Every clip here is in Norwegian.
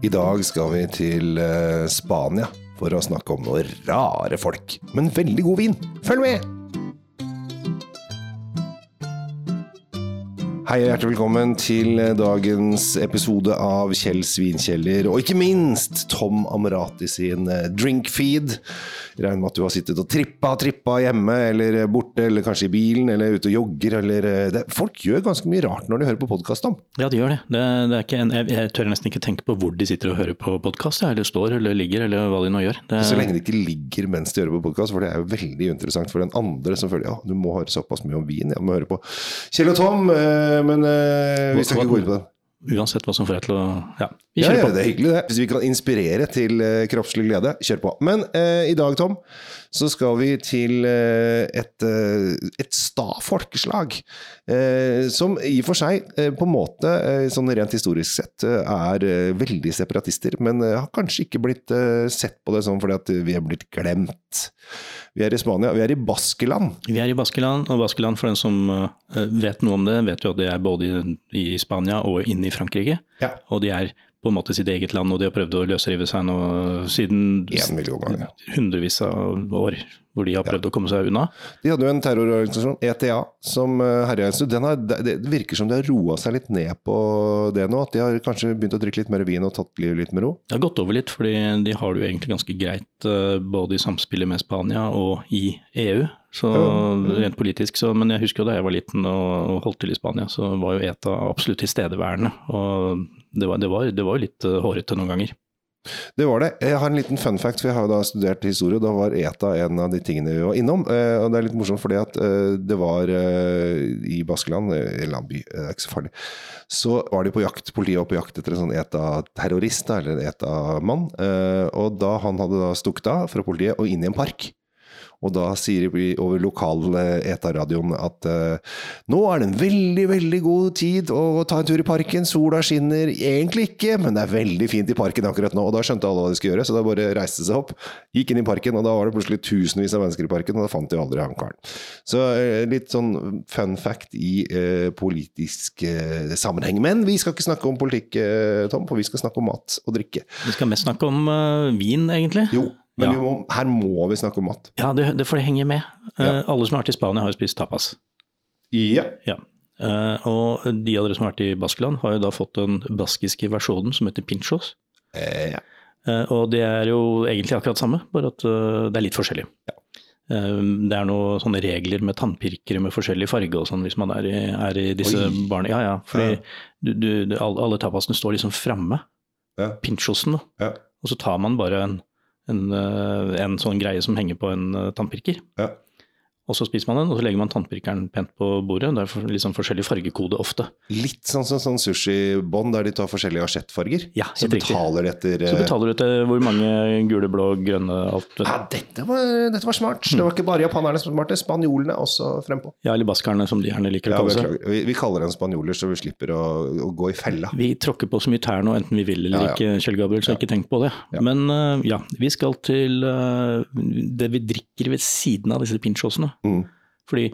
I dag skal vi til eh, Spania for å snakke om noen rare folk, men veldig god vin. Følg med! Hei og hjertelig velkommen til dagens episode av Kjell Svinkjeller, og ikke minst Tom Amrati sin eh, drinkfeed. Regner med at du har sittet og trippa trippa hjemme, eller borte, eller kanskje i bilen, eller ute og jogger, eller eh, det, Folk gjør ganske mye rart når de hører på podkast, Tom. Ja, de gjør det. det, det en, jeg, jeg tør nesten ikke tenke på hvor de sitter og hører på podkast, eller står eller ligger, eller hva de nå gjør. Det, Så lenge de ikke ligger mens de hører på podkast, for det er jo veldig interessant for den andre som føler ja, du må høre såpass mye om vin, jeg må høre på Kjell og Tom, eh, men eh, vi skal ikke gå inn på det. Uansett hva som får deg til å Ja, vi kjører ja, på. det er hyggelig det. Hvis vi kan inspirere til uh, kroppslig glede, kjør på. Men uh, i dag, Tom, så skal vi til uh, et, et sta folkeslag. Som i og for seg, på en måte, sånn rent historisk sett, er veldig separatister. Men har kanskje ikke blitt sett på det sånn fordi at vi er blitt glemt. Vi er i Spania, vi er i Baskeland. Vi er i Baskeland, og Baskeland, for den som eh, vet noe om det, vet jo at det er både i, Spania og inne i Frankrike. Ja. Og de er på en måte sitt eget land, og de har prøvd å løsrive seg nå siden hundrevis av år, hvor de har prøvd å komme seg unna. De hadde jo en terrororganisasjon, ETA, som herja en stund. Det virker som de har roa seg litt ned på det nå. At de har kanskje begynt å drikke litt mer vin og tatt livet litt med ro. Det har gått over litt, fordi de har det jo egentlig ganske greit eh, både i samspillet med Spania og i EU. Så rent politisk, så, Men jeg husker jo da jeg var liten og, holdt til i Spania, så var jo ETA absolutt tilstedeværende. Og det var, det var, det var litt eh, hårete noen ganger. Det var det. Jeg har en liten fun fact, for jeg har jo da studert historie. og Da var ETA en av de tingene vi var innom. Eh, Og det er litt morsomt fordi at eh, det var eh, i Baskeland, eller en by, det er ikke så farlig, så var de på jakt, politiet var på jakt etter en sånn ETA-terrorist, eller en ETA-mann. Og da han hadde da stukket av fra politiet og inn i en park. Og da sier de over lokal eh, ETA-radioen at uh, nå er det en veldig, veldig god tid å ta en tur i parken. Sola skinner egentlig ikke, men det er veldig fint i parken akkurat nå. Og da skjønte alle hva de skulle gjøre, så da bare reiste seg opp, gikk inn i parken, og da var det plutselig tusenvis av mennesker i parken, og da fant de aldri han karen. Så uh, litt sånn fun fact i uh, politisk sammenheng. Men vi skal ikke snakke om politikk, Tom, for vi skal snakke om mat og drikke. Vi skal mest snakke om vin, egentlig. Jo, men Ja. må, her må vi snakke om mat. Ja, det, det får det henge med. Ja. Uh, Alle som har vært i Spania, har jo spist tapas. Ja. Ja. Uh, og de av dere som har vært i Baskeland, har jo da fått den baskiske versjonen som heter pinchos. Eh, ja. uh, og det er jo egentlig akkurat samme, bare at det er litt forskjellig. Ja. det er noen sånne regler med tannpirkere med forskjellig farge og sånn, hvis man er i, er i disse Oi. barna. Ja, ja. Fordi. Du, du, alle, tapasene står liksom framme, Ja. pinchosen, da. Ja. Og så tar man bare en, en, eh, en sånn greie som henger på en eh, tannpirker. Ja. Og så spiser man den, og så legger man tannpirkeren pent på bordet. Det er liksom forskjellig fargekode ofte. Litt sånn som sånn sushibånd der de tar forskjellige asjettfarger. Ja, så helt riktig. betaler de etter Så eh, betaler du etter hvor mange gule, blå, grønne, alt. Ja, dette var, dette var smart. Det var ikke bare japanerne som var smarte, spanjolene også frempå. Ja, eller baskerne, som de gjerne liker å Ja, kalle seg. vi, vi kaller dem spanjoler, så vi slipper å, å gå i fella. Vi tråkker på så mye tær nå, enten vi vil eller Ja, ja. ikke, Kjell Gabriel, så ikke tenk på det. Ja. Men eh, ja, vi skal til eh, det vi drikker ved siden av disse pinchosene. Mm. Fordi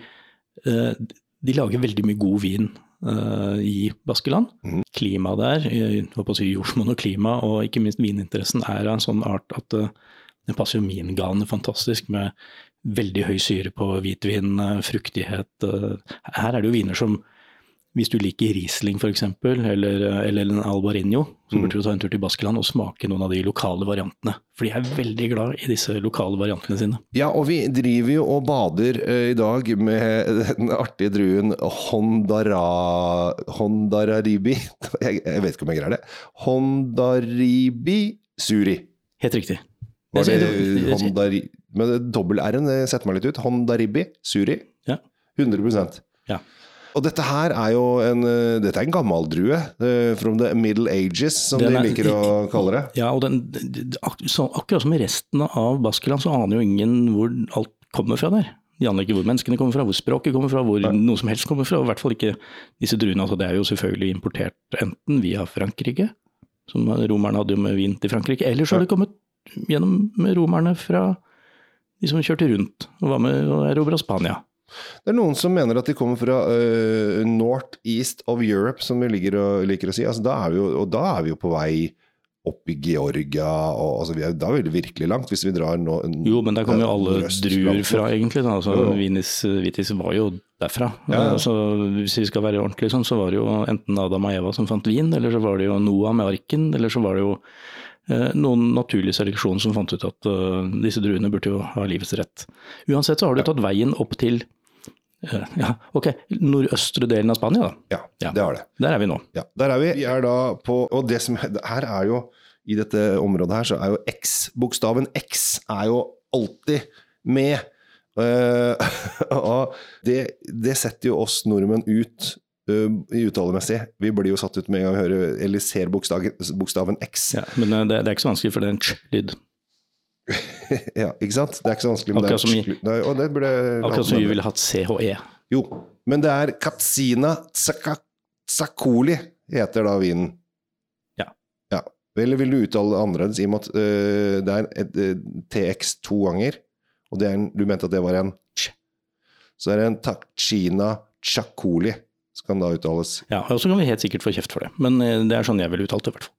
eh, de lager veldig mye god vin eh, i Baskeland. Mm. Klimaet der, jeg håper å si jordsmonn og klima, og ikke minst vininteressen, er av en sånn art at eh, den passer jo min fantastisk med veldig høy syre på hvitvin, eh, fruktighet. eh. Her er det jo viner som hvis du liker Riesling f.eks., eller, eller en Albarinho, så Mm. burde du ta en tur til Baskeland og smake noen av de lokale variantene. For de er veldig glad i disse lokale variantene sine. Ja, og vi driver jo og bader uh, i dag med den artige druen Hondara, Hondararibi. Jeg, jeg vet ikke om jeg greier det. Hondaribi Suri. Helt riktig. Var det Hondari... Men dobbel R-en det setter meg litt ut. Hondaribi Suri. Ja. 100% Ja. Og dette her er jo en, eh, dette er en gammel drue. eh, From the middle ages, som Den de er- liker å kalle det. Ja, og den, ak så, akkurat som i resten av Baskeland, så aner jo ingen hvor alt kommer fra der. De aner ikke hvor menneskene kommer fra, hvor språket kommer fra, hvor noe som helst kommer fra. og I hvert fall ikke disse druene. Altså, det er jo selvfølgelig importert enten via Frankrike, som romerne hadde jo med vin til Frankrike, eller så har det kommet gjennom romerne fra de som kjørte rundt og var med og erobra Spania. Det er noen som mener at de kommer fra uh, north east of Europe, som vi liker å, liker å si. Altså, da er vi jo, og da er vi jo på vei opp i Georgia og altså, vi er, Da er vi virkelig langt, hvis vi drar nå Jo, men der kommer jo alle druer fra, egentlig. Da. Altså, Jo, jo. Vinis Vitis var jo derfra. Ja, ja. Så hvis vi skal være ordentlig sånn, så var det jo enten Adam og Eva som fant vin, eller så var det jo Noah med arken, eller så var det jo eh, noen naturlig seleksjon som fant ut at uh, disse druene burde jo ha livets rett. Uansett så har du tatt veien opp til ja, ok, nordøstre delen av Spania, da. Ja, Ja. det har det. Der er vi nå. Ja, der er vi. Vi er da på Og det som her er jo I dette området her så er jo X Bokstaven X er jo alltid med. Uh, og det, det setter jo oss nordmenn ut uh, uttalemessig. Vi blir jo satt ut med en gang vi hører eller ser bokstaven, bokstaven X. Ja, men eh, det, det er ikke så vanskelig, for det er en ch-lyd. Ja, ikke sant? Det er ikke så vanskelig. Akkurat som i- Nei, det burde Akkurat som vi ville hatt CHE. Jo, men det er Katsina Tsakoli heter da vinen. Ja. ja. Eller vil du uttale det annerledes, i og med at uh, det er et, øh, TX to ganger, og det en, du mente at det var en ch. Så er det en Takchina Tsakoli, som kan da uttales. Ja, og så kan vi helt sikkert få kjeft for det, men eh, det er sånn jeg ville uttalt det, i hvert fall.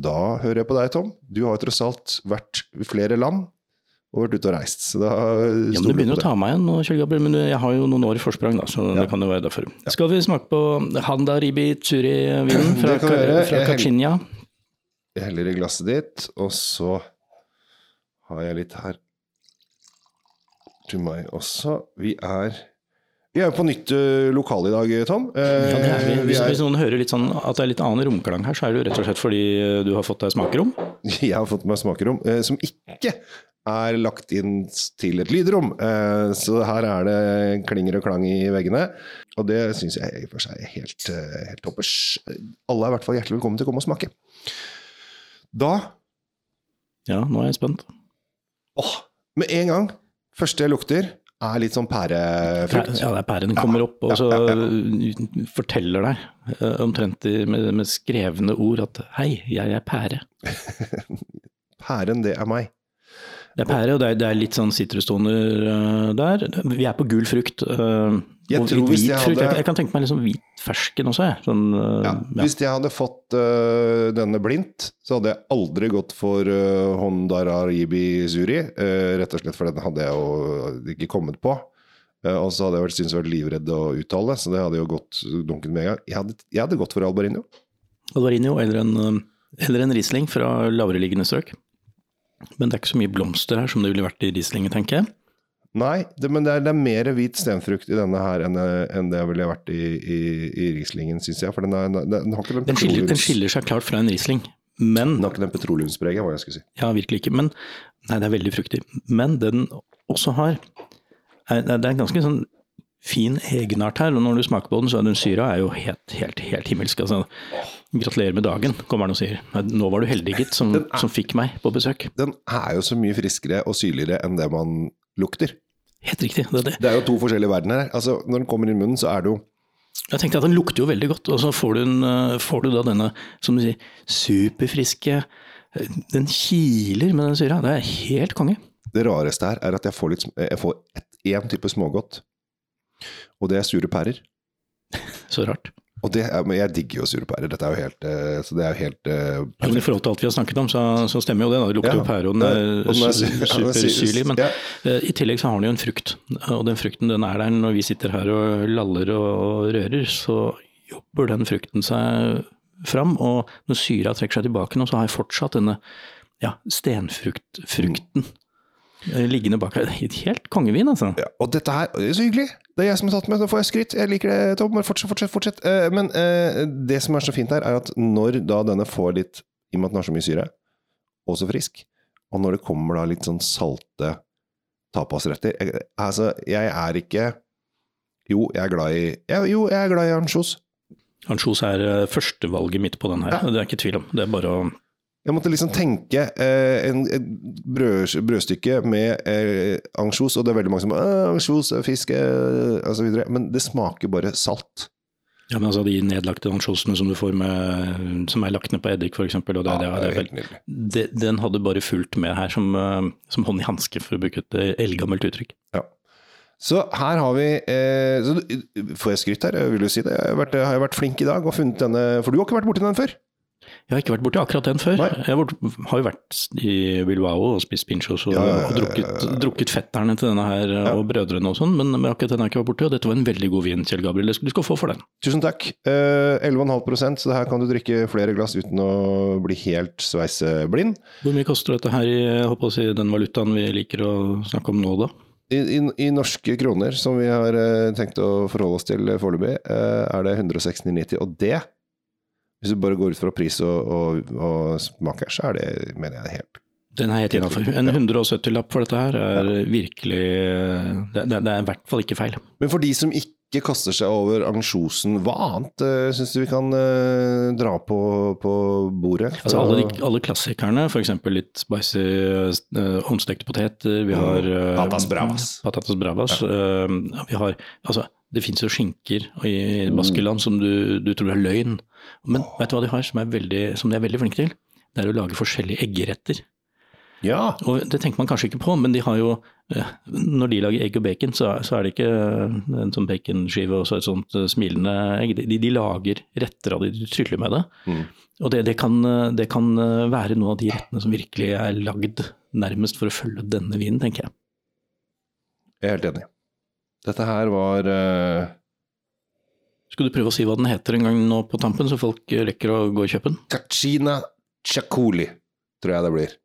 Da hører jeg på deg, Tom. Du har jo tross alt vært i flere land og vært ute og reist. Så da Ja, men Du begynner å ta meg igjen nå, Kjell Gabriel, men jeg har jo noen år forsprang, da, så Ja. det kan jo være derfor. Skal vi smake på Handa Ribi Tsuri-vinen fra, fra Jeg Kachinia? Jeg heller i glasset ditt, og så har jeg litt her til meg også. Vi er vi er jo på nytt ø, lokale i dag, Tom. Eh, Ja, er vi. vi Hvis, hvis noen hører litt sånn at det er litt annen romklang her, så er det jo rett og slett fordi eh, du har fått deg smakerom. jeg har fått meg smakerom, eh, som ikke er lagt inn til et lydrom. Eh, så her er det klinger og klang i veggene. Og det syns jeg i og for seg er helt, eh, helt toppers. Alle er i hvert fall hjertelig velkommen til å komme og smake. Da Ja, nå er jeg spent. Åh, med en gang. Første jeg lukter, er litt sånn pærefrukt. Ja, det er pæren kommer opp og så forteller deg eh, omtrent med, med skrevne ord at hei, jeg er pære. Pæren, det er meg. Det er pære, og det er, det er litt sånn sitrustoner uh, der. Vi er på gul frukt. uh, Jeg og hvit jeg frukt. Hadde- jeg kan tenke meg liksom hvit fersken også, jeg. Sånn, uh, Ja, ja. Hvis jeg hadde fått uh, denne blindt, så hadde jeg aldri gått for uh, Hondara Ribi Zuri. Uh, rett og slett for den hadde jeg jo ikke kommet på. Eh, og så hadde jeg vært, syntes jeg vært livredd å uttale, så det hadde jo gått dunket med en gang. Jeg hadde, jeg hadde gått for Albarino. Albarino eller en, eller en Riesling fra lavereliggende strøk. Men det er ikke så mye blomster her som det ville vært i Rieslinger, tenker jeg. Nei, det, men det er, det er mer hvit stenfrukt i denne her enn, eh, enn det ville vært i, i, i Rieslingen, syns jeg. For den, er, den, den har ikke den, Den skiller, den skiller seg klart fra en Riesling, men den har ikke den petroleumspreget, hva jeg skulle si. Ja, virkelig ikke. Men Nei, det er veldig fruktig. Men det den også har er, Det er en ganske sånn fin egenart her, og når du smaker på den, så er den syra er jo helt, helt, helt himmelsk. Altså, gratulerer med dagen, kommer han og sier. Nei, Nå var du heldig, gitt, som, som fikk meg på besøk. Den er jo så mye friskere og syrligere enn det man lukter. Helt riktig. Det er det. Det er jo to forskjellige verdener her. Altså, når den kommer i munnen, så er det jo Jeg tenkte at den lukter jo veldig godt, og så får du, en, eh, får du da denne, som du sier, superfriske eh, Den kiler med den syra. Det er helt konge. Det rareste her er at jeg får litt Jeg får én type smågodt, og det er sure pærer. Så rart. Og det men jeg digger jo sure pærer. Dette er jo helt eh, Så det er jo helt eh, Ja, men I forhold til alt vi har snakket om, så, så stemmer jo det. Da. Det lukter Ja. jo pære, og den er, er er supersyrlig. Men ja. uh, i tillegg så har den jo en frukt, og den frukten den er der når vi sitter her og laller og rører, så jobber den frukten seg fram. Og når syra trekker seg tilbake nå, så har jeg fortsatt denne ja, stenfrukten eh, liggende bak her. Helt kongevin, altså. Ja, og dette her det er så hyggelig! Det er jeg som har tatt med, nå får jeg skryt. Jeg liker det, Tom. Bare fortsett, fortsett, fortsett. Eh, Men eh, det som er så fint her, er at når da denne får litt I og med at den har så mye syre, og så frisk, og når det kommer da litt sånn salte tapasretter jeg, Altså, jeg er ikke Jo, jeg er glad i jeg, Jo, jeg er glad i ansjos. Ansjos er eh, førstevalget mitt på den her, det er ikke tvil om. Det er bare å Jeg måtte liksom tenke eh, en, et brød, brødstykke med eh, ansjos, og det er veldig mange som «Åh, ansjos, fisk eh, osv. Men det smaker bare salt. Ja, men altså De nedlagte ansjosene som du får med, som er lagt ned på eddik f.eks. Ja, Det, den hadde bare fulgt med her som, eh, som hånd i hanske, for å bruke et eh, eldgammelt uttrykk. Ja. Så her har vi eh, så, Får jeg skryt her? Vil du si det? Jeg har, vært, har jeg vært flink i dag og funnet denne For du har ikke vært borti den før? Jeg har ikke vært borti akkurat den før. Nei. Jeg har vært- har jo vært i Bilbao og spist pinchos og, Ja, ja, ja, og drukket, drukket fetterne til denne her og brødrene og sånn, men men akkurat den har jeg ikke vært borti, og dette var en veldig god vin, Kjell Gabriel. Du skal få for den. Tusen takk. Eh, 11,5% så her kan du drikke flere glass uten å bli helt sveiseblind. Hvor mye koster dette her i håper å si, den valutaen vi liker å snakke om nå, da? I, i, I norske kroner, som vi har eh, tenkt å forholde oss til foreløpig, eh, er det 169,90. Og det, hvis du bare går ut fra pris og, og, og smaker, så er det, mener jeg, helt Den er helt innafor. En 170-lapp for dette her er virkelig det, det, det er i hvert fall ikke feil. Men for de som ikke kaster seg over ansjosen, hva annet uh, syns du vi kan eh, dra på, på bordet? Altså alle, de, alle klassikerne, f.eks. litt spicy uh, poteter. Vi har uh, Patatas bravas. Patatas bravas. uh, vi har, altså, det fins jo skinker i Baskeland som du, du tror er løgn. Men vet du hva de har som, er veldig, som de er veldig flinke til? Det er å lage forskjellige eggeretter. Ja! Og Det tenker man kanskje ikke på, men de har jo eh, Når de lager egg og bacon, så, så er det ikke eh, en sånn baconskive og så et sånt eh, smilende egg. De, de lager retter av det, de tryller med det. Mm. Og det, det, kan, det kan være noen av de rettene som virkelig er lagd nærmest for å følge denne vinen, tenker jeg. Jeg er helt enig. Dette her var uh... Skal du prøve å si hva den heter en gang nå på tampen, så folk eh, rekker å gå og kjøpe den? Kachina chakuli, tror jeg det blir.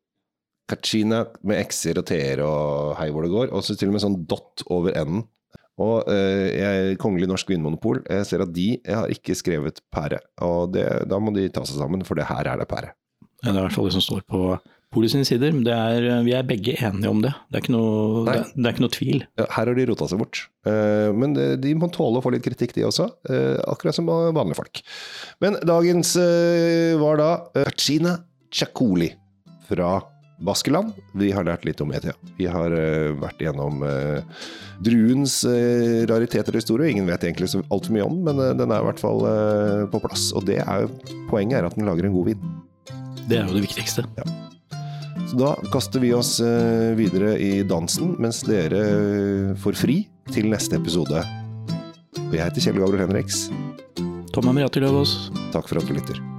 Kachina med x-er og t-er og hei hvor det går. Og så til og med sånn dot over n-en. Og uh, jeg, Kongelig norsk vinmonopol, jeg ser at de jeg har ikke skrevet pære. Og det, da må de ta seg sammen, for det her er det pære. Ja, Det er i hvert fall det som står på Polet sine sider. er, eh, vi er begge enige om det. Det er ikke noe, det, det er ikke noe tvil. Ja, her har de rota seg bort. Eh, men de må tåle å få litt kritikk, de også. eh, akkurat som vanlige folk. Men dagens eh, var da eh, Kachina chakuli fra Baskeland. Vi har lært litt om ETA. Vi har eh, vært gjennom eh, druens eh, rariteter og historie. Ingen vet egentlig så altfor mye om, men eh, den er i hvert fall eh, på plass. Og det er poenget er at den lager en god vin. Det er jo det viktigste. Så da kaster vi oss eh, videre i dansen, mens dere eh, får fri til neste episode. Og jeg heter Kjell Gabriel Henriks. Tom Amriati Løvaas. Takk for at du lytter.